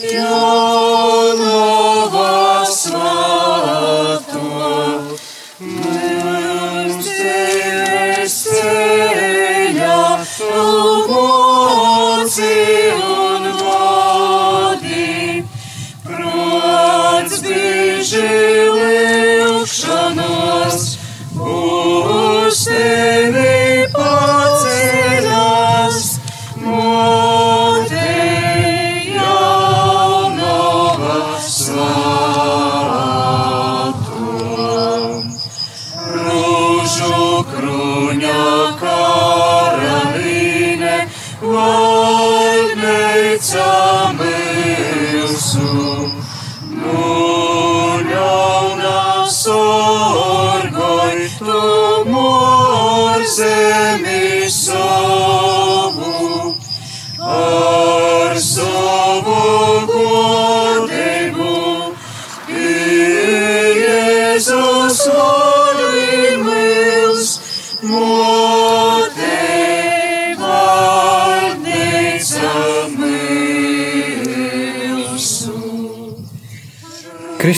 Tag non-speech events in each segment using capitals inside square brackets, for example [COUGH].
Jaunava svēto. Mums dzīves ceļā moci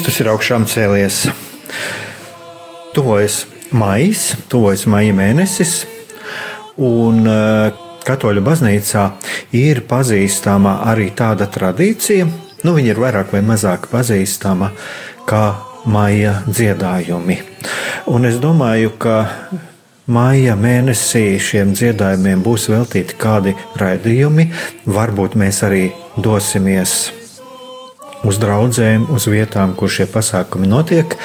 Kristus ir augšām cēlies. Tuvojas maijs, tuvojas maija mēnesis, un eh, Katoļu baznīcā ir pazīstama arī tāda tradīcija, nu, viņa ir vairāk vai mazāk pazīstama kā maija dziedājumi. Un es domāju, ka Māja mēnesī šiem dziedājumiem būs veltīti kādi raidījumi. Varbūt mēs arī dosimies uz draugiem, uz vietām, kur šie pasākumi notiek.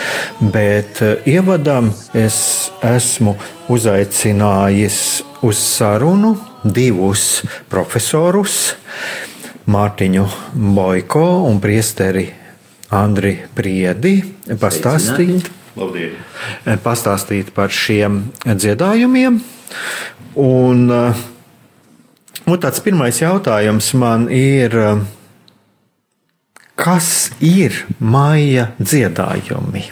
Bet eh, ievadam es esmu uzaicinājis uz sarunu divus profesorus, Mārtiņu Boiko un Priesteri Andri Priedi, pastāstīt, pastāstīt par šiem dziedājumiem. Un, eh, un tāds pirmais jautājums man ir, eh, kas ir maija dziedājumi?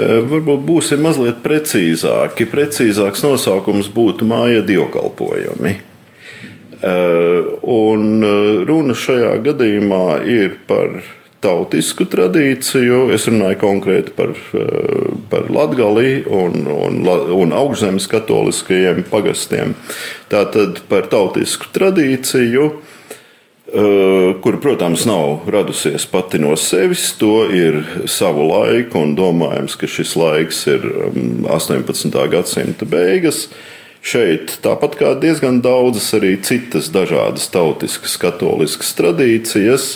Eh, Varbūt būsim mazliet precīzāki. Precīzāks nosaukums būtu māja dievkalpojumi. Eh, Un eh, runa šajā gadījumā ir par tautisku tradīciju. Es runāju konkrēti par, par Latviju un, un, un augstzemes katoliskajiem pagastiem. Tātad par tautisku tradīciju. Uh, kur, protams, nav radusies pati no sevis. To ir savu laiku, un domājams, ka šis laiks ir um, 18. gadsimta beigas. Šeit, tāpat kā diezgan daudzas arī citas dažādas tautiskas, katoliskas tradīcijas,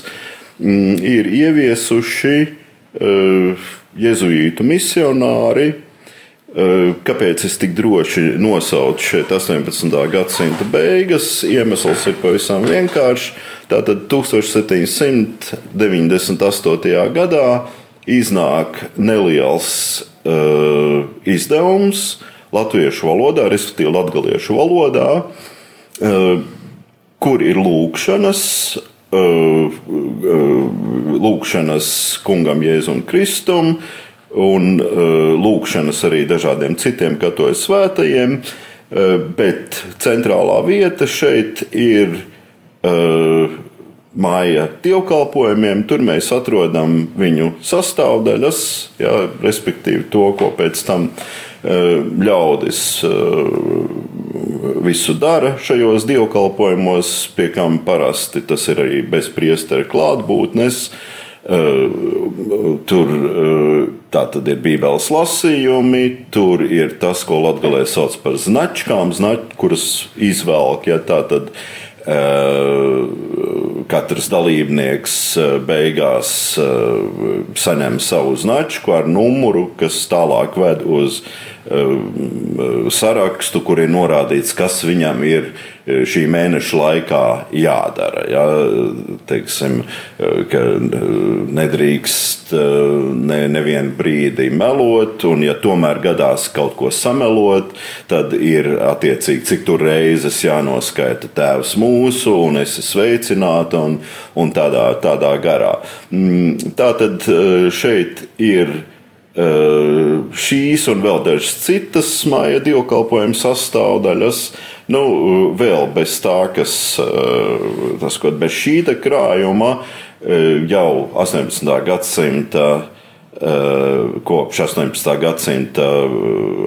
mm, ir ieviesuši uh, jēzuītu misionāri, Kāpēc es tik droši nosaucu šeit 18. gadsimta beigas? Iemesls ir pavisam vienkāršs. Tātad 1798. gadā iznāk neliels uh, izdevums latviešu valodā, respektīvi latviešu valodā, uh, kur ir lūkšanas, uh, uh, lūkšanas kungam Jēzum Kristum un uh, lūkšanas arī dažādiem citiem katoļu svētajiem, uh, bet centrālā vieta šeit ir uh, māja dievkalpojumiem. Tur mēs atrodam viņu sastāvdaļas, ja, respektīvi to, ko pēc tam ļaudis visu dara šajos dievkalpojumos, pie kam parasti tas ir arī bez priestera klātbūtnes. Tur tā tad ir bībeles lasījumi, tur ir tas, ko latgalē sauc par značkām, znač, kuras izvelk, ja tā tad katrs dalībnieks beigās saņem savu značku ar numuru, kas tālāk ved uz sarakstu, kur ir norādīts, kas viņam ir šī mēneša laikā jādara. Ja, teiksim, ka nedrīkst ne, nevienu brīdi melot, un ja tomēr gadās kaut ko samelot, tad ir attiecīgi, cik tur reizes jānoskaita tēvs mūsu, un es esmu sveicināta, un, un tādā, tādā garā. Tā tad šeit ir šīs un vēl dažas citas māja dievkalpojuma sastāvdaļas. Nu, vēl bez tā, kas tas, ko bez šī krājuma jau 18. gadsimta kopš 18. gadsimta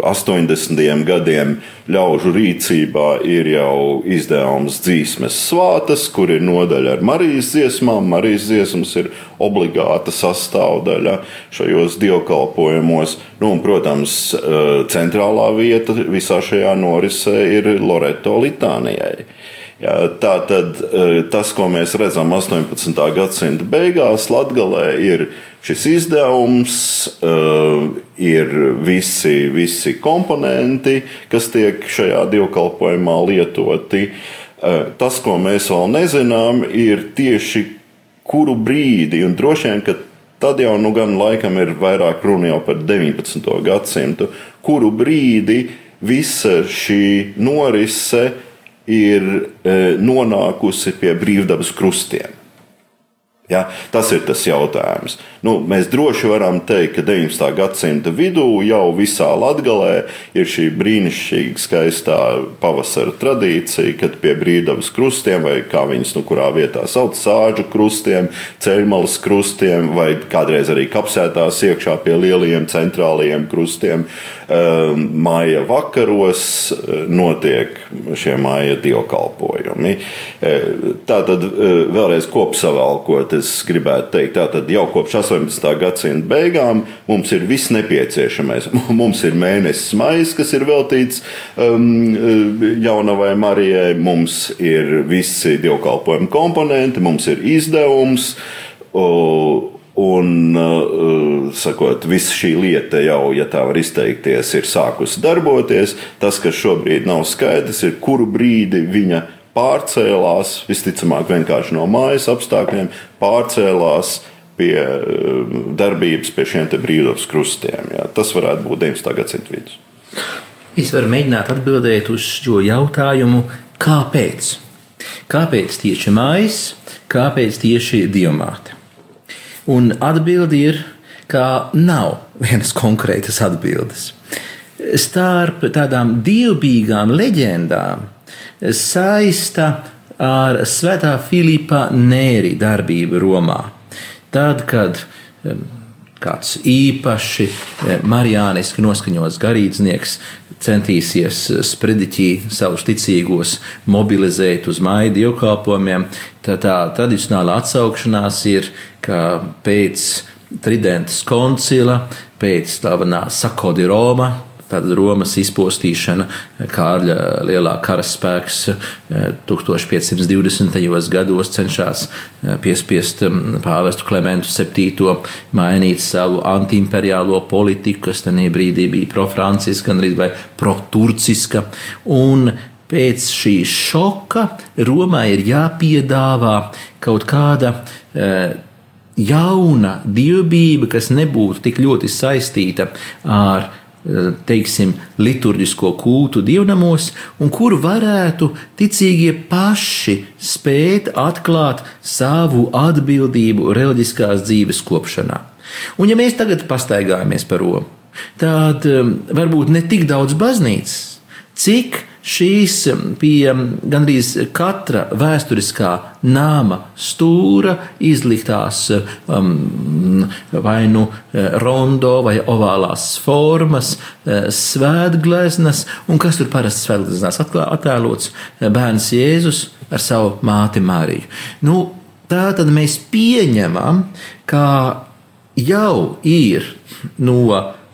80. Eh, gadiem ļaužu rīcībā ir jau izdevums dzīsmes svātas, kur ir nodaļa ar Marijas dziesmām. Marijas dziesmas ir obligāta sastāvdaļa šajos dievkalpojumos. Nu, un, protams, eh, centrālā vieta visā šajā norisē ir Loreto litānijai. Jā, tā tad tas, ko mēs redzam 18. gadsimta beigās, Latvijā, ir šis izdevums, uh, ir visi, visi komponenti, kas tiek šajā dievkalpojumā lietoti. Uh, tas, ko mēs vēl nezinām, ir tieši kuru brīdi, un droši vien, ka tad jau nu gan laikam ir vairāk runa jau par 19. gadsimtu, kuru brīdi visa šī norise ir e, nonākusi pie brīvdabas krustiem. Ja, tas ir tas jautājums. Nu, mēs droši varam teikt, ka 19. gadsimta vidū jau visā Latvijā ir šī brīnišķīga, skaistā pavasara tradīcija, kad pie brīvdabas krustiem, vai kā viņas nu kurā vietā sauc, sāģu krustiem, ceļmalas krustiem, vai kādreiz arī kapsētās iekšā pie lielajiem centrālajiem krustiem, um, māja vakaros uh, notiek šie māja dievkalpojumi. Uh, tā tad uh, vēlreiz kopsavalkot es gribētu teikt, tātad jau kopš 18. gadsimta beigām mums ir viss nepieciešamais. [LAUGHS] Mums ir mēnesis maijs, kas ir veltīts um, jaunavai Marijai, mums ir visi dievkalpojuma komponenti, mums ir izdevums. Uh, Un, uh, sakot, visa šī lieta jau, ja tā var izteikties, ir sākusi darboties. Tas, kas šobrīd nav skaidrs, ir kuru brīdi viņa pārcēlās, visticamāk, vienkārši no mājas apstākļiem, pārcēlās pie eh, darbības pie šiem brīvdabas krustiem. Jā. Tas varētu būt 19. gadsimta vidus. Es varu mēģināt atbildēt uz šo jautājumu, kāpēc? Kāpēc tieši mājas, kāpēc tieši diamāte? Un atbildi ir, ka nav vienas konkrētas atbildes. Starp tādām dievbijīgām leģendām saista ar Svētā Filipa Nēri darbību Romā. Tad, kad kāds īpaši marijāniski noskaņots garīdznieks centīsies sprediķī savus ticīgos mobilizēt uz maiju dievkalpojumiem, tad tā tradicionāla atsaukšanās ir, ka pēc Tridentas koncila, pēc slavenā Sakodi Roma, Tāda Romas izpostīšana, Kārļa lielā karaspēks 1520. Eh, gados cenšas eh, piespiest mm, pāvestu Klementu VII. mainīt savu antiimperiālo politiku, kas tajā brīdī bija pro-franciska, gan arī pro-turciska. Un pēc šī šoka Romai ir jāpiedāvā kaut kāda eh, jauna dievbijība, kas nebūtu tik ļoti saistīta ar teiksim, liturģisko kultu dievnamos, un kur varētu ticīgie paši spēt atklāt savu atbildību reliģiskās dzīves kopšanā. Un ja mēs tagad pastaigājamies par Romu, tad um, varbūt ne tik daudz baznīcas, cik šīs pie gandrīz katra vēsturiskā nama stūra izliktās um, vai nu rondo vai ovālās formas, svētgleznas, un kas tur parasti svētgleznās attēlots bērns Jēzus ar savu māti Mariju. Nu, tā tad mēs pieņemam, ka jau ir no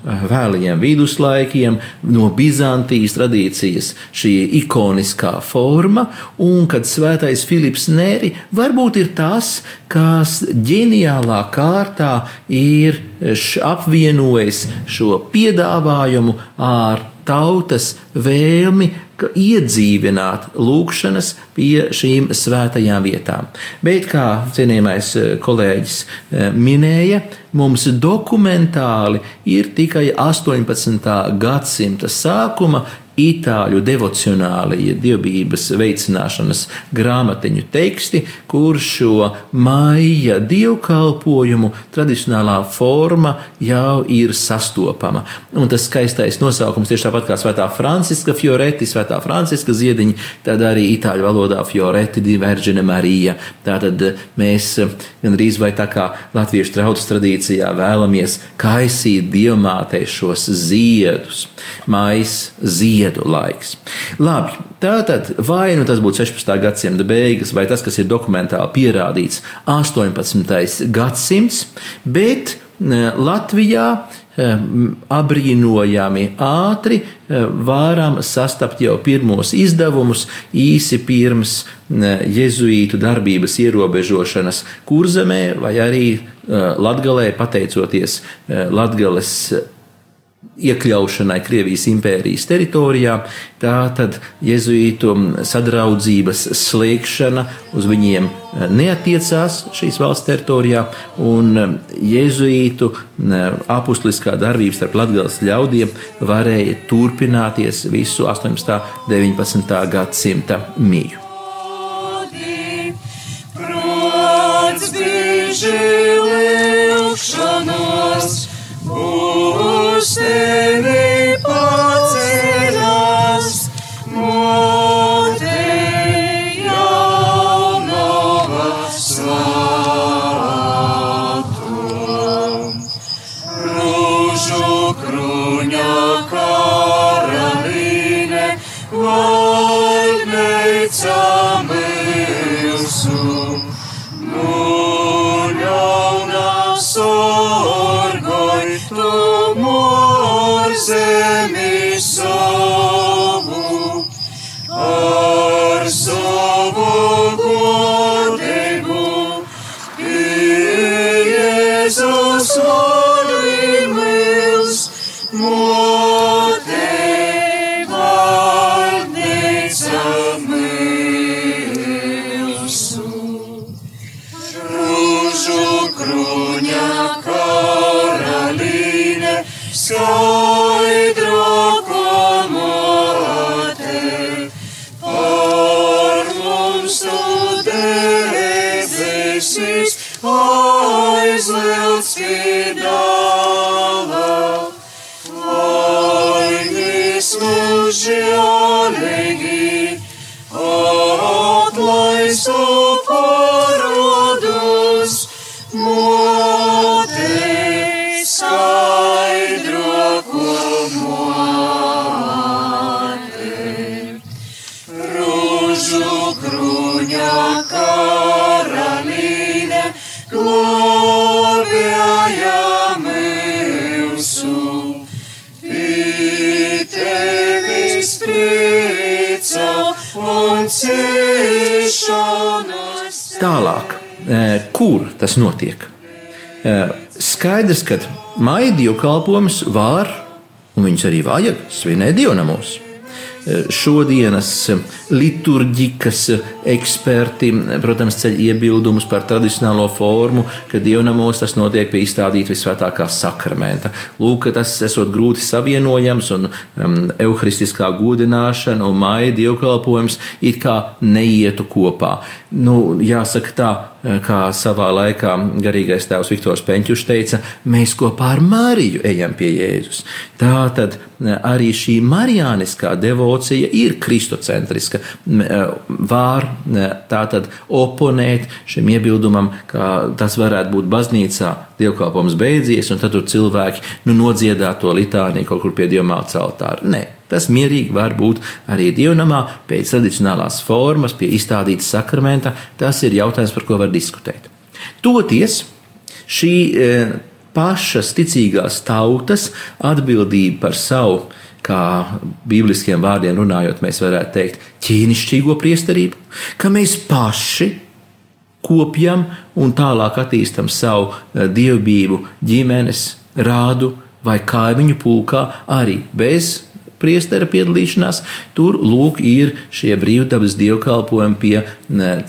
vēlajiem viduslaikiem, no Bizantijas tradīcijas šī ikoniskā forma, un kad svētais Filips Nēri varbūt ir tas, kas ģeniālā kārtā ir apvienojis šo piedāvājumu ar tautas vēlmi iedzīvināt lūkšanas pie šīm svētajām vietām. Bet, kā cienījamais eh, kolēģis eh, minēja, mums dokumentāli ir tikai 18. gadsimta sākuma itāļu devocionālie dievbijības veicināšanas grāmatiņu teksti, kur šo maija dievkalpojumu tradicionālā forma jau ir sastopama. Un tas skaistais nosaukums tieši tāpat kā Svētā Franciska Fioretti, Svētā Franciska ziediņa, tad arī itāļu valodā Fioretti di Vergine Marija. Tātad mēs gandrīz vai tā kā latviešu trautas tradīcijā vēlamies kaisīt dievmātei šos ziedus, mais ziedus ziedu laiks. Labi, tātad vai nu tas būtu 16. gadsimta beigas, vai tas, kas ir dokumentāli pierādīts 18. gadsimts, bet e, Latvijā e, abrīnojami ātri e, varam sastapt jau pirmos izdevumus īsi pirms jezuītu darbības ierobežošanas kurzemē vai arī Latgalē pateicoties Latgales iekļaušanai Krievijas impērijas teritorijā, tā tad jezuītu sadraudzības slēgšana uz viņiem eh, neatiecās šīs valsts teritorijā, un eh, jezuītu eh, apustuliskā darbība starp latgales ļaudiem varēja turpināties visu 18. un 19. gadsimta mīju. Prots bieži lūkšanos, uz Tālāk, eh, kur tas notiek? Eh, Skaidrs, ka maidīju kalpojumus var, un viņus arī vajag, svinēt dievnamos. Šodienas liturģikas eksperti, protams, ceļ iebildumus par tradicionālo formu, ka dievnamos tas notiek pie izstādīta visvētākā sakramenta. Lūk, tas esot grūti savienojams, un um, evaharistiskā godināšana un maija dievkalpojums it kā neietu kopā. Nu, jāsaka tā, kā savā laikā garīgais tēvs Viktors Peņķušs teica, mēs kopā ar Mariju ejam pie Jēzus. Tā tad arī šī marijāniskā devocija ir kristocentriska. Var tā tad oponēt šim iebildumam, ka tas varētu būt baznīcā dievkalpojums beidzies, un tad tur cilvēki nu, nodziedā to litāniju kaut kur pie dievmātes altāra. Nē, tas mierīgi var būt arī dievnamā pēc tradicionālās formas, pie izstādītas sakramenta. Tas ir jautājums, par ko var diskutēt. Toties šī e, pašas ticīgās tautas atbildība par savu, kā bībliskiem vārdiem runājot, mēs varētu teikt, ķīnišķīgo priesterību, ka mēs paši kopjam un tālāk attīstam savu eh, dievbijību ģimenes, rādu vai kaimiņu pulkā arī bez priestera piedalīšanās. Tur lūk, ir šie brīvdabas dievkalpojumi pie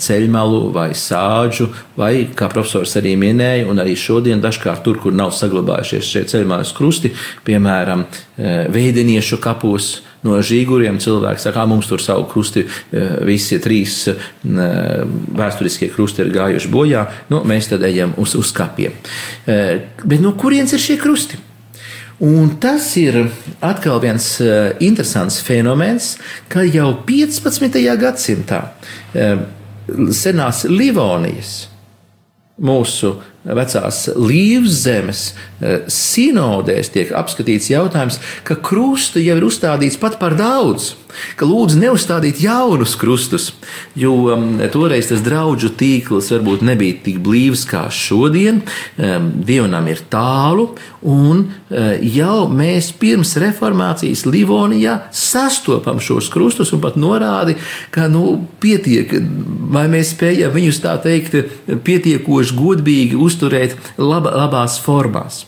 ceļmalu vai sāģu, vai, kā profesors arī minēja, un arī šodien dažkārt tur, kur nav saglabājušies šie ceļmalas krusti, piemēram, eh, veidiniešu kapos no žīguriem cilvēki saka, ka mums tur savu krusti, e, visi trīs e, vēsturiskie krusti ir gājuši bojā, nu, mēs tad ejam uz, uz kapiem. E, bet no kurienes ir šie krusti? Un tas ir atkal viens interesants fenomens, ka jau 15. gadsimtā senās Livonijas mūsu vecās līvas zemes eh, sinodēs tiek apskatīts jautājums, ka krustu jau ir uzstādīts pat par daudz, ka lūdzu neuzstādīt jaunus krustus, jo um, toreiz tas draugu tīkls varbūt nebija tik blīvs kā šodien, um, dievnam ir tālu, un uh, jau mēs pirms reformācijas Livonijā sastopam šos krustus un pat norādi, ka nu, pietiek, vai mēs spējam viņus tā teikt pietiekoši godīgi uzturēt laba, labās formās.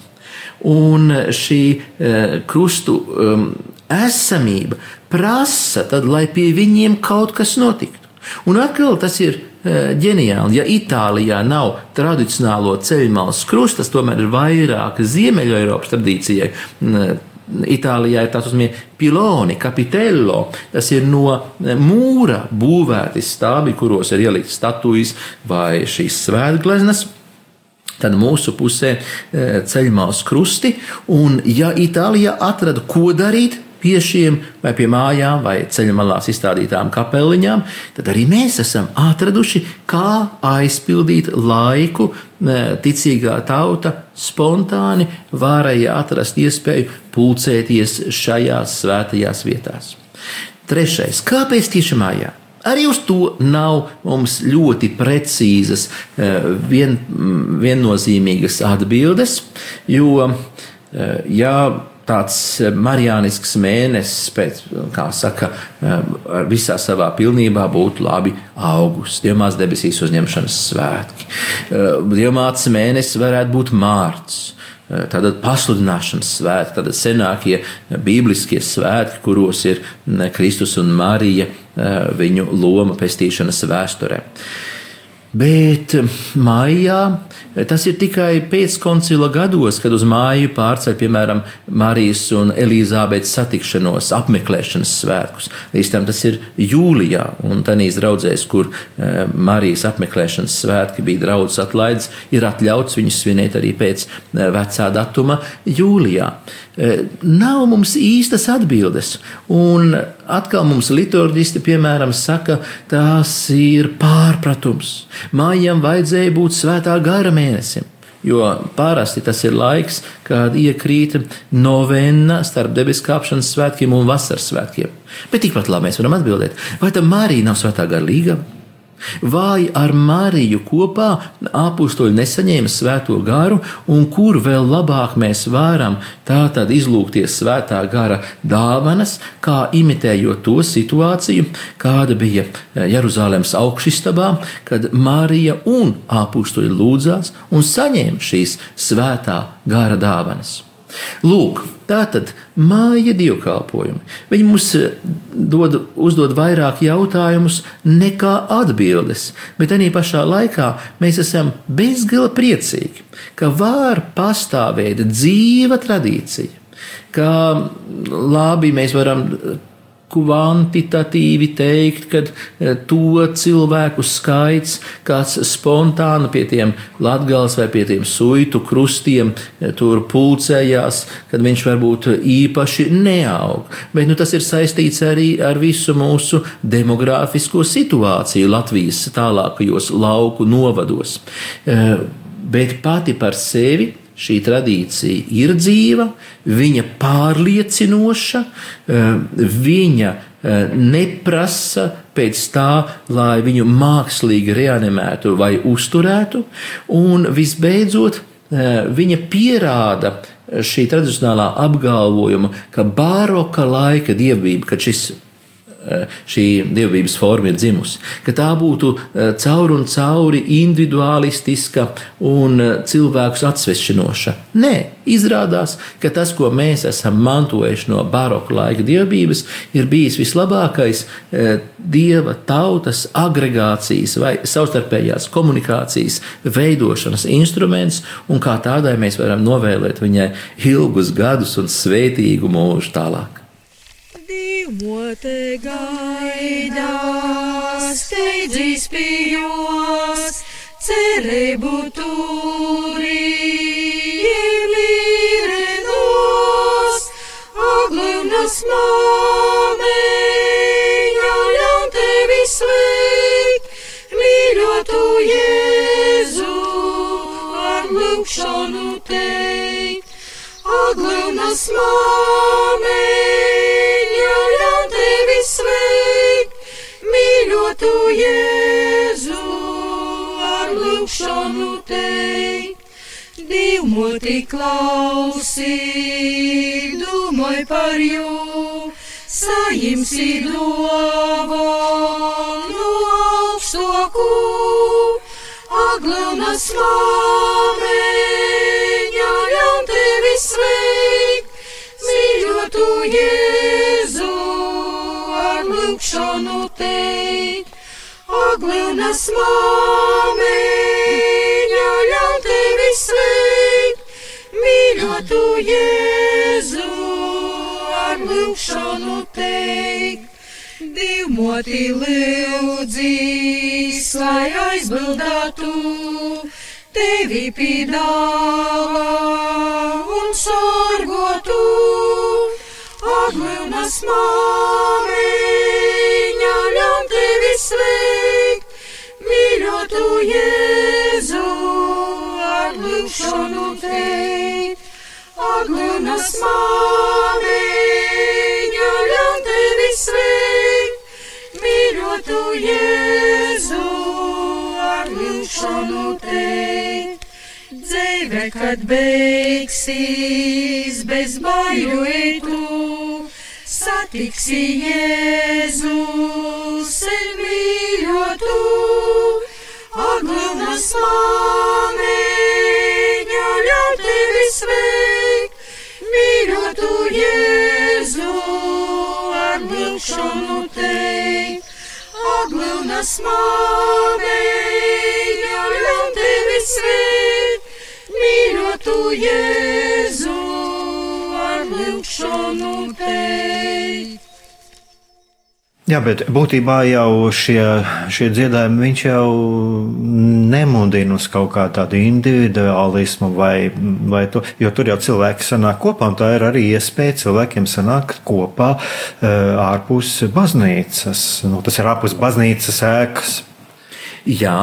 Un šī uh, krustu um, esamība prasa, tad, lai pie viņiem kaut kas notiktu. Un atkal tas ir uh, ģeniāli. Ja Itālijā nav tradicionālo ceļmalas krusta, tas tomēr ir vairāk Ziemeļo Eiropas tradīcijai. Uh, Itālijā ir tāds uzmanības piloni, kapitello. Tas ir no mūra būvēti stābi, kuros ir ielikts statujas vai šīs svētgleznas. Tad mūsu pusē ceļmās krusti, un ja Itālijā atrada, ko darīt pie šiem, vai pie mājām, vai ceļa malās izstādītām kapeliņām, tad arī mēs esam atraduši, kā aizpildīt laiku. Ticīgā tauta spontāni varēja atrast iespēju pulcēties šajās svētajās vietās. Trešais, kāpēc tieši mājā? Arī uz to nav mums ļoti precīzas, eh, vien, viennozīmīgas atbildes, jo, eh, ja tāds marijānisks mēnesis, pēc, kā saka, eh, visā savā pilnībā būtu labi augusts, dievmās debesīs uzņemšanas svētki. Dievmāts mēnesis varētu būt mārts. Tātad pasludināšanas svētki, tātad senākie bībliskie svētki, kuros ir Kristus un Marija viņu loma pestīšanas vēsturē. Bet maijā Tas ir tikai pēckoncila gados, kad uz māju pārceļ, piemēram, Marijas un Elīzabetes satikšanos, apmeklēšanas svētkus. Līdz tam tas ir jūlijā, un tanīs draudzēs, kur e, Marijas apmeklēšanas svētki bija draudzes atlaides, ir atļauts viņus svinēt arī pēc vecā datuma jūlijā. E, nav mums īstas atbildes, un atkal mums liturģisti, piemēram, saka, tas ir pārpratums. Mājām vajadzēja būt svētā gara mēnesim. Jo parasti tas ir laiks, kad iekrīt novena starp debesu kāpšanas svētkiem un vasaras svētkiem. Bet tikpat labi mēs varam atbildēt, vai tam Marija nav svētā garīga? Vai ar Mariju kopā apstuļi nesaņēma svēto garu, un kur vēl labāk mēs varam tātad izlūgties svētā gara dāvanas, kā imitējot to situāciju, kāda bija Jeruzalemes augšstabā, kad Marija un apstuļi lūdzās un saņēma šīs svētā gara dāvanas. Lūk, tā tad māja dievkalpojumi. Viņi mums eh, dod, uzdod vairāk jautājumus nekā atbildes, bet arī pašā laikā mēs esam bezgala priecīgi, ka var pastāvēt dzīva tradīcija, ka labi mēs varam kvantitatīvi teikt, ka eh, to cilvēku skaits, kāds spontāni pie tiem latgals vai pie tiem suitu krustiem eh, tur pulcējās, kad viņš varbūt īpaši neaug. Bet nu, tas ir saistīts arī ar visu mūsu demogrāfisko situāciju Latvijas tālākajos lauku novados. Eh, bet pati par sevi šī tradīcija ir dzīva, viņa pārliecinoša, eh, viņa eh, neprasa pēc tā, lai viņu mākslīgi reanimētu vai uzturētu, un visbeidzot, eh, viņa pierāda šī tradicionālā apgalvojuma, ka baroka laika dievība, ka šis šī dievības forma ir dzimusi. Ka tā būtu eh, caur un cauri individualistiska un eh, cilvēkus atsvešinoša. Nē, izrādās, ka tas, ko mēs esam mantojuši no baroka laika dievības, ir bijis vislabākais dieva tautas agregācijas vai savstarpējās komunikācijas veidošanas instruments, un kā tādai mēs varam novēlēt viņai ilgus gadus un svētīgu mūžu tālāk. Mote gaidās, steidzīs pījos, cerību turī, mīrenos, aglunas māmeņa, ļaun tevi sveikt, mīļotu Jēzu, ar lūkšanu teikt, aglunas māmeņa, mīļotu Jēzu, ar lūkšanu teikt. Divmoti klausī, domāj par jū, saimsi dāvanu augstoku, aglunas māmeņa, ļaun tevi sveikt, mīļotu Jēzu, ar lūkšanu teikt. Aglunas māmeņa, ļaun tevi sveikt, mīļotu Jēzu, ar lūkšanu teikt. Divmoti lūdzīs, lai aizbildātu tevi pīdāvā un sorgotu. Aglunas māmiņa, ļaun tevi sveikt, mīļotu Jēzu, ar lūkšanu teikt. Aglunas māmiņa, ļaun tevi sveikt, mīļotu Jēzu, ar lūkšanu teikt. Dzīve, kad beigsies bez baiļu eitu, satiksi Jēzu, sevi mīļotu, aglunas māmiņa, ļauj tevi sveikt, mīļotu Jēzu, ar lūkšanu teikt. Aglunas māmiņa, ļauj tevi sveikt, mīļotu Jēzu, ar lūkšanu teikt. Jā, bet būtībā jau šie, šie dziedājumi viņš jau nemudina uz kaut kā tādu individualismu, vai, vai to, jo tur jau cilvēki sanāk kopā, un tā ir arī iespēja cilvēkiem sanākt kopā uh, ārpus baznīcas. Nu, tas ir ārpus baznīcas ēkas. Jā,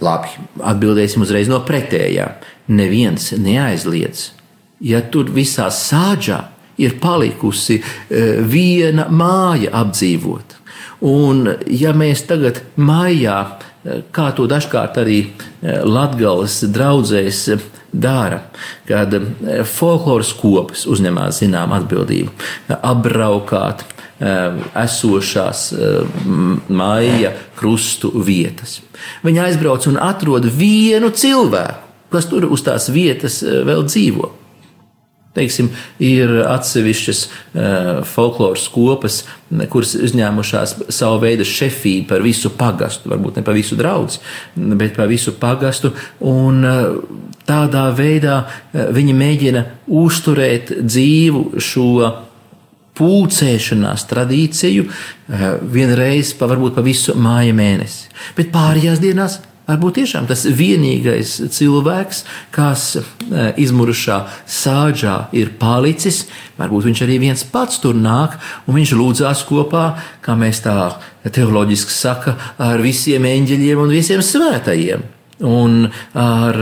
labi, atbildēsim uzreiz no pretējā. Neviens neaizliedz, ja tur visā sāģā ir palikusi e, viena māja apdzīvota. Un, ja mēs tagad maijā, e, kā to dažkārt arī e, Latvijas draugzēs dara, kad folkloras kopas uzņemās zinām atbildību, apbraukāt esošās maija krustu vietas. Viņi aizbrauc un atrod vienu cilvēku, kas tur uz tās vietas vēl dzīvo. Teiksim, ir atsevišķas uh, folkloras kopas, kuras uzņēmušās savu veidu šefību par visu pagastu, varbūt ne par visu draugu, bet par visu pagastu. Un, uh, tādā veidā uh, viņi mēģina uzturēt dzīvu šo pulcēšanās tradīciju vienreiz pa varbūt pa visu māja mēnesi. Bet pārējās dienās Varbūt tiešām tas vienīgais cilvēks, kas izmurušā sāģā ir palicis, varbūt viņš arī viens pats tur nāk un viņš lūdzās kopā, kā mēs tā teoloģiski saka, ar visiem eņģeļiem un visiem svētajiem. Un ar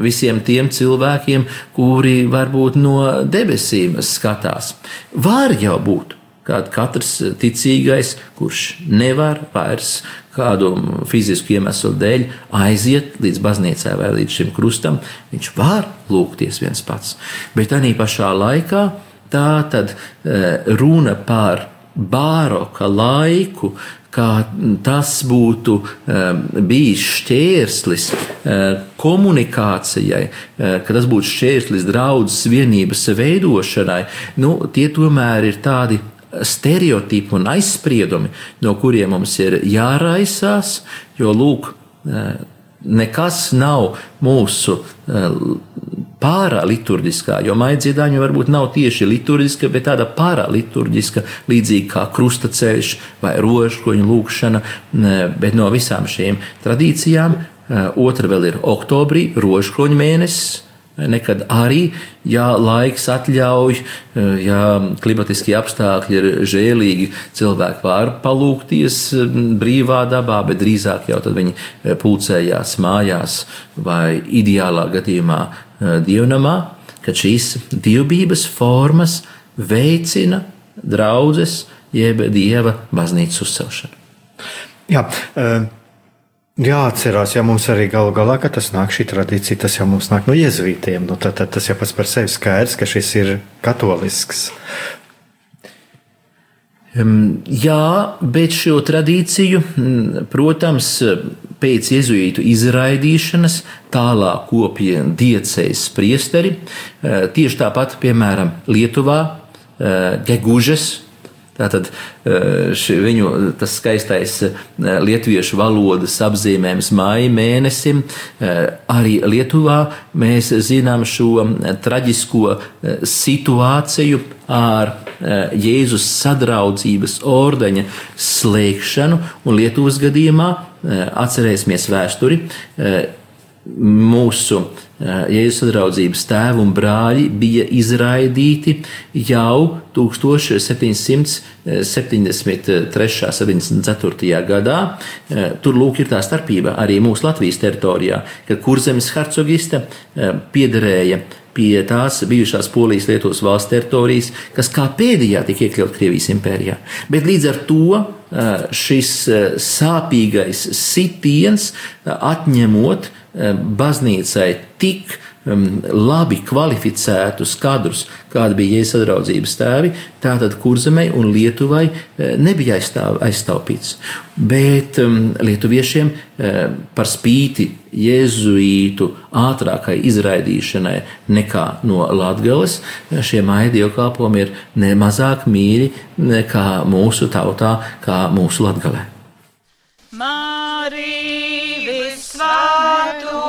visiem tiem cilvēkiem, kuri varbūt no debesīm skatās. Var jau būt, ka katrs ticīgais, kurš nevar vairs kādu fizisku iemeslu dēļ aiziet līdz baznīcai vai līdz šim krustam, viņš var lūgties viens pats. Bet arī pašā laikā tā tad e, runa par bāroka laiku, kā tas būtu um, bijis šķērslis uh, komunikācijai, ka tas būtu šķērslis draudzes vienības veidošanai, nu, tie tomēr ir tādi stereotipi un aizspriedumi, no kuriem mums ir jāraisās, jo lūk, e, nekas nav mūsu e, pāraliturģiskā, jo maidziedāņu varbūt nav tieši liturģiska, bet tāda pāraliturģiska, līdzīgi kā krustaceļš vai rožkoņu lūkšana, bet no visām šīm tradīcijām otra vēl ir oktobrī, rožkoņu mēnesis, Nekad arī, ja laiks atļauj, ja klimatiskie apstākļi ir žēlīgi, cilvēki var palūkties brīvā dabā, bet drīzāk jau tad viņi pulcējās mājās vai ideālā gadījumā dievnamā, kad šīs dievbības formas veicina draudzes jeb dieva baznīcas uzcelšanu. Jā, uh... Jāatcerās, ja mums arī galu galā, tas nāk šī tradīcija, tas jau mums nāk no jēzuītiem. Nu, tad, tad tas jau pats par sevi skaidrs, ka šis ir katolisks. Jā, bet šo tradīciju, protams, pēc jēzuītu izraidīšanas tālāk kopja diecējas priesteri. Eh, tieši tāpat, piemēram, Lietuvā, eh, Gegužas Tātad eh, ši, viņu tas skaistais eh, lietuviešu valodas apzīmējums māja mēnesim, eh, arī Lietuvā mēs zinām šo traģisko situāciju ar Jēzus sadraudzības ordeņa slēgšanu, un Lietuvas gadījumā atcerēsimies vēsturi mūsu Jēzus draudzības tēvi un brāļi bija izraidīti jau 1773. 74. gadā. Tur lūk ir tā starpība arī mūsu Latvijas teritorijā, ka Kurzemes hercogiste piederēja pie tās bijušās Polijas Lietuvas valsts teritorijas, kas kā pēdējā tika iekļaut Krievijas impērijā. Bet līdz ar to šis sāpīgais sitiens atņemot baznīcai tik labi kvalificētus kadrus, kāda bija Jēzus sadraudzības tēvi, tātad Kurzemei un Lietuvai uh, nebija aizstāv, aizstāvpīts. Bet lietuviešiem uh, par spīti jēzuītu ātrākai izraidīšanai nekā no Latgales, šie maidi dievkalpojumi ir nemazāk mīļi nekā mūsu tautā, kā mūsu Latgalē. Marija Satu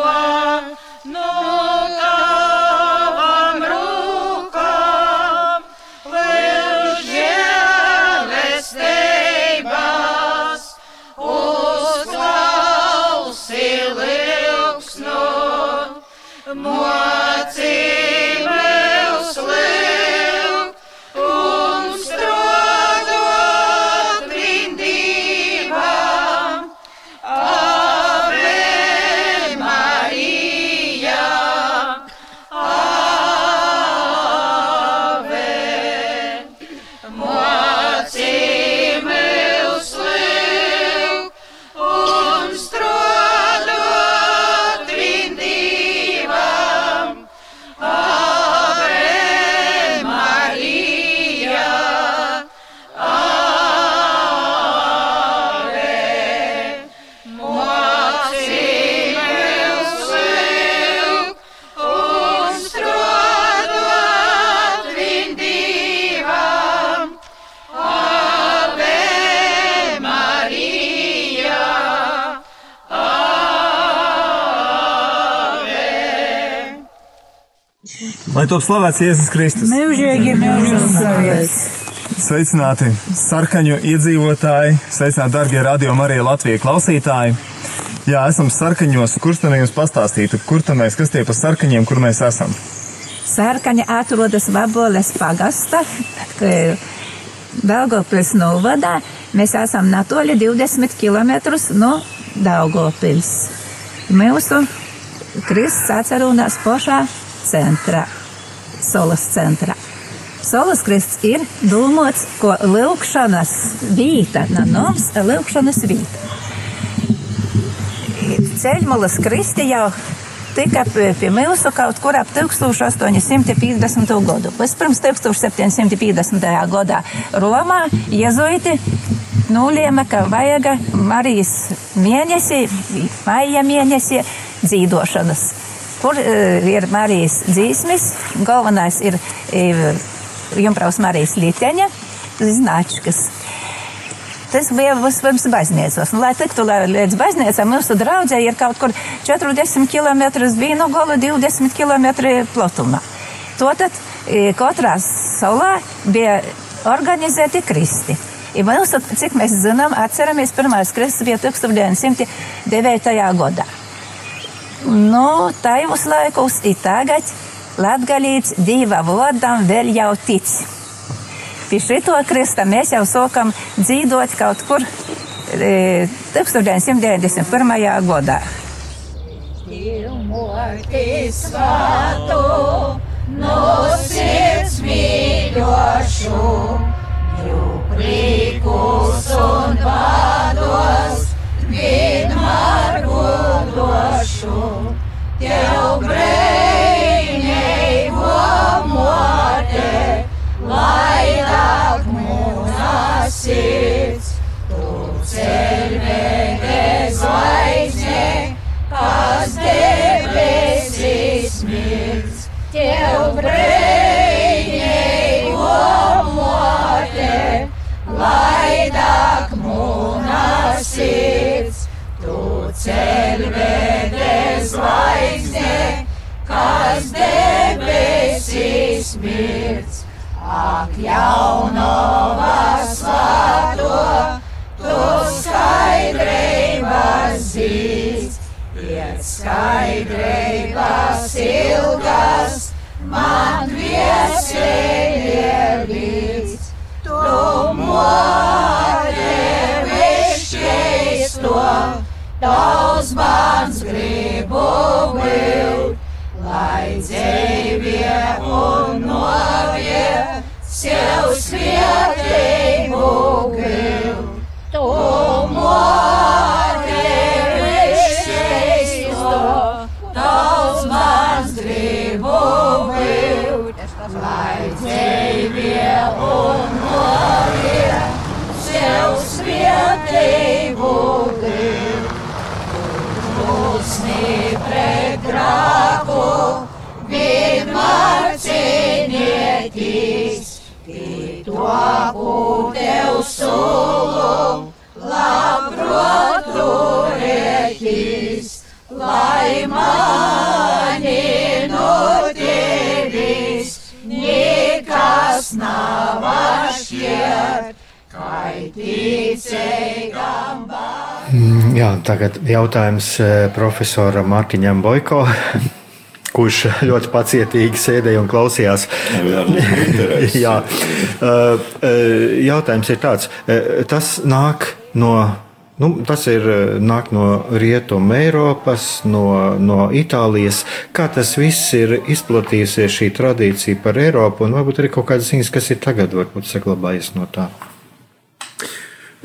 Lai top slavēts Jēzus Kristus. Mūžīgi mūžīgi slavēts. Sveicināti sarkaņu iedzīvotāji, sveicināti darbie radio Marija Latvijas klausītāji. Jā, esam sarkaņos, kurš tam jums pastāstītu, kur tam mēs, kas tie pa sarkaņiem, kur mēs esam? Sarkaņa atrodas Vaboles pagasta, [LAUGHS] Daugopils novadā. Mēs esam natoļi 20 km no Daugopils. Mūsu Kristus atcerunās pošā centrā, Solas centrā. Solas Kristus ir domāts, ko lūkšanas vieta, no noms lūkšanas vieta. Ceļmulas Kristi jau tika pie mūsu kaut kur ap 1850. gadu. Pēc pirms 1750. gadā Romā jezuiti nolēma, ka vajag Marijas mēnesī, maija mēnesī dzīdošanas. Kur uh, ir Marijas dzīsmis, galvenais ir uh, Jumpraus Marijas Liteņa, Značkas. Tas bija vispirms baznīcos. Un, lai tiktu līdz baznīcām, mūsu draudzē ir kaut kur 40 km vīnu gola, 20 km platumā. Tātad katrā salā bija organizēti kristi. I mūsu, cik mēs zinām, atceramies, pirmais kristus bija 1909. gadā. Nu, tajos laikos ir tagad latgalīts diva vodam vēl jau tic. Pie šito krista mēs jau sākam dzīvot kaut kur e, 1991. gadā. Svātu, no sirds mīļošu, jū priekus un bādos, vienmēr godošu, tev brēņējo mote, vairāk mūnas sirds, tu ceļvede zvaigzne, kas debesīs mirds, tev brēņējo mote, vairāk mūnas sirds, tu ceļvede zvaigzne, kas debesīs mirds. Ak, jaunova svāto, tu skaidrības zīst, iet skaidrības ilgas, man viesēļie līdz. Mote višķeisto, tavs mans gribu būt, lai dzīvie un novie sev svētību gil. Tu mote dzīvie un novie sev svētību gil. Dusmī pret grāku, vienmēr to, ko tev sulu, labprot turēties, nekas nav šķiet, kai ticīgam bērnam. Jā, tagad jautājums eh, profesoram Mārtiņam Boiko. [LAUGHS] Kurš ļoti pacietīgi sēdēja un klausījās. Jā, [LAUGHS] eh, jautājums ir tāds, eh, tas nāk no Nu, tas ir nāk no Rietumu Eiropas, no, no Itālijas. Kā tas viss ir izplatījusies, šī tradīcija par Eiropu, un varbūt arī kaut kādas ziņas, kas ir tagad, varbūt saglabājies no tā.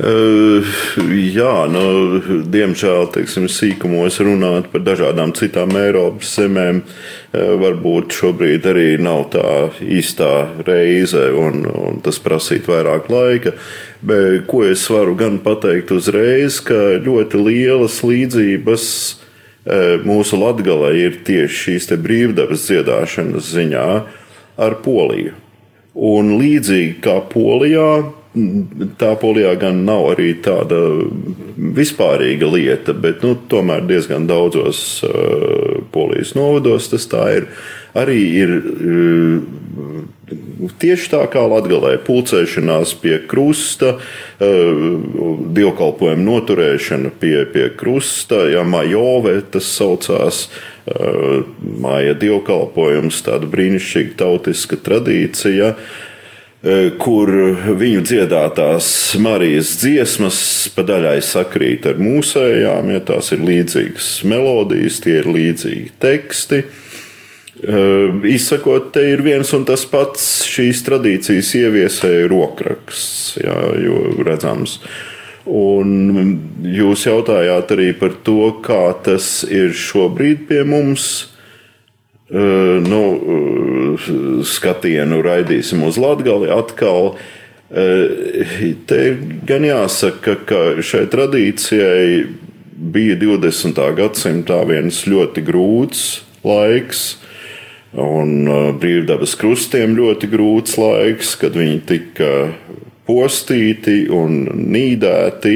Uh, jā, nu, diemžēl teiksim, sīkumos runāt par dažādām citām Eiropas zemēm uh, varbūt šobrīd arī nav tā īstā reize, un, un tas prasītu vairāk laika. Bet ko es varu gan pateikt uzreiz, ka ļoti lielas līdzības uh, mūsu latgalē ir tieši šīs brīvdabas dziedāšanas ziņā ar Poliju. Un līdzīgi kā Polijā, tā polijā gan nav arī tāda vispārīga lieta, bet nu, tomēr diezgan daudzos uh, polijas novados tas tā ir. Arī ir uh, tieši tā kā Latvijā pulcēšanās pie krusta, dievkalpojumu noturēšana pie, pie krusta, ja majove tas saucās. Māja dievkalpojums, tāda brīnišķīga tautiska tradīcija, kur viņu dziedātās Marijas dziesmas pa daļai sakrīt ar mūsējām, ja tās ir līdzīgas melodijas, tie ir līdzīgi teksti. Izsakot, te ir viens un tas pats šīs tradīcijas ieviesēja rokraksts, jā, jo redzams. Un jūs jautājāt arī par to, kā tas ir šobrīd pie mums. Nu, skatienu raidīsim uz Latgali atkal. Te ir gan jāsaka, ka šai tradīcijai bija 20. gadsimtā viens ļoti grūts laiks Un uh, brīvdabas krustiem ļoti grūts laiks, kad viņi tika postīti un nīdēti,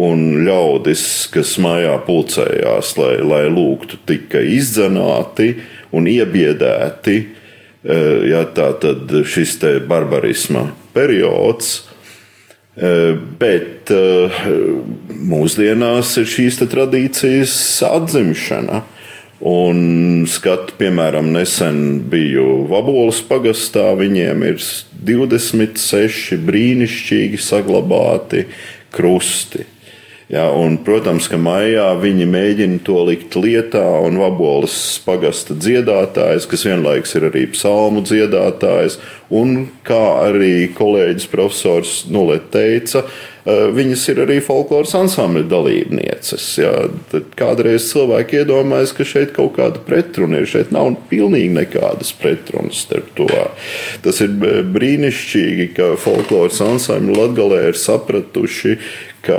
un ļaudis, kas mājā pulcējās, lai, lai lūgtu, tika izdzenāti un iebiedēti. Uh, ja, tā tad šis te barbarisma periods. Uh, bet mūsdienās ir šīs tradīcijas atzimšana. Un skatu, piemēram, nesen biju Vabolas pagastā. Viņiem ir 26 brīnišķīgi saglabāti krusti. Ja, un, protams, ka maijā viņi mēģina to likt lietā, un Vabolas pagasta dziedātājs, kas vienlaikus ir arī psalmu dziedātājs, un kā arī kolēģis profesors Nulet teica, viņas ir arī folkloras ansambļa dalībnieces. Jā. Tad kādreiz cilvēki iedomājas, ka šeit kaut kāda pretruna ir. Šeit nav pilnīgi nekādas pretrunas starp to. Tas ir brīnišķīgi, ka folkloras ansambļi Latgalē ir sapratuši, ka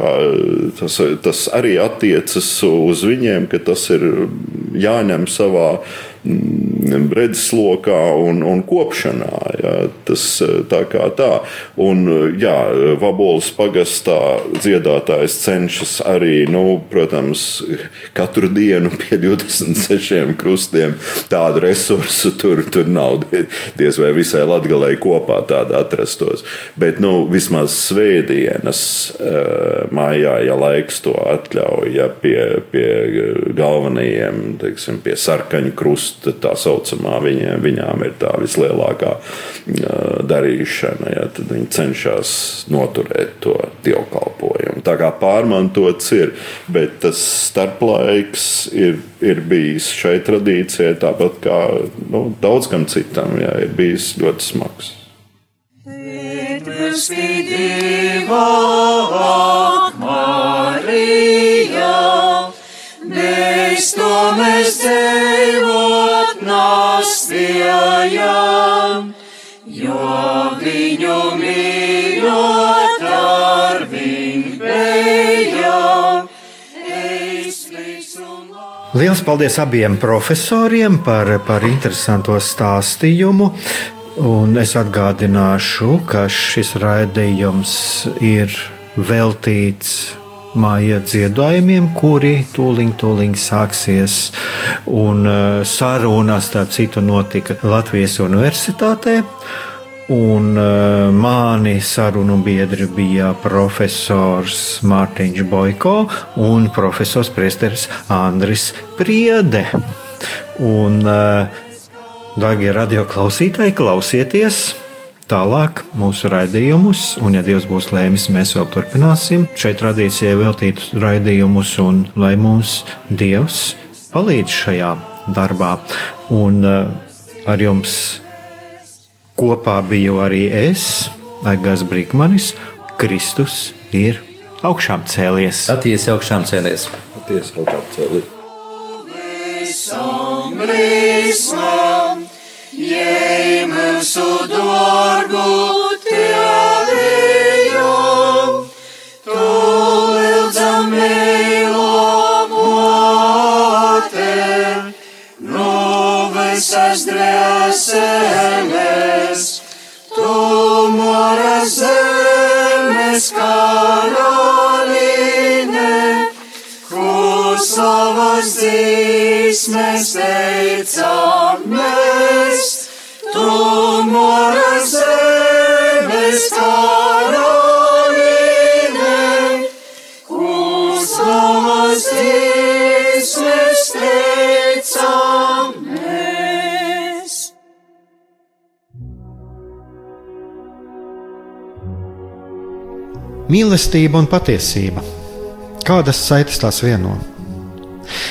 tas, tas arī attiecas uz viņiem, ka tas ir jāņem savā redzeslokā un, un kopšanā. Jā, tas tā kā tā. Un, jā, Vabolas pagastā dziedātājs cenšas arī, nu, protams, katru dienu pie 26 krustiem tādu resursu tur, tur nav. Diez vai visai latgalei kopā tāda atrastos. Bet, nu, vismaz svētdienas mājā, ja laiks to atļauj, ja pie, pie galvenajiem, teiksim, pie sarkaņu krusta tā saucamā, viņiem, viņām ir tā vislielākā darīšana. Ja, tad viņi cenšas noturēt to dievkalpojumu. Tā kā pārmantots ir, bet tas starplaiks ir, ir bijis šai tradīcijai, tāpat kā nu, daudz kam citam, ja, ir bijis ļoti smags. Spīdīvā, Marija, Liels paldies abiem profesoriem par, par interesanto stāstījumu. Un es atgādināšu, ka šis raidījums ir veltīts māja dziedājumiem, kuri tūlīt, tūlīt sāksies. Un uh, saruna starp citu notika Latvijas Universitātē. Un uh, mani sarunu biedri bija profesors Mārtiņš Boiko un profesors Priesteris Andris Priede. Un, uh, darbie radioklausītāji, klausieties! tālāk mūsu raidījumus, un, ja Dievs būs lēmis, mēs vēl turpināsim šeit tradīcijai veltītus raidījumus, un lai mums Dievs palīdz šajā darbā. Un uh, ar jums kopā biju arī es, Aigars Brīkmanis, Kristus ir augšām cēlies. Patiesi augšām cēlies. Patiesi augšām cēlies. Visam. Jej mūsu dārgu tēvijam, tu lūdzam mīlo māte, no visas dvēseles, Zīves mēs teicām, mēs tu mūra zemes karalīne, uz tavas zīves mēs teicām, mēs. Mīlestība un patiesība. Kādas saitas tās vienot?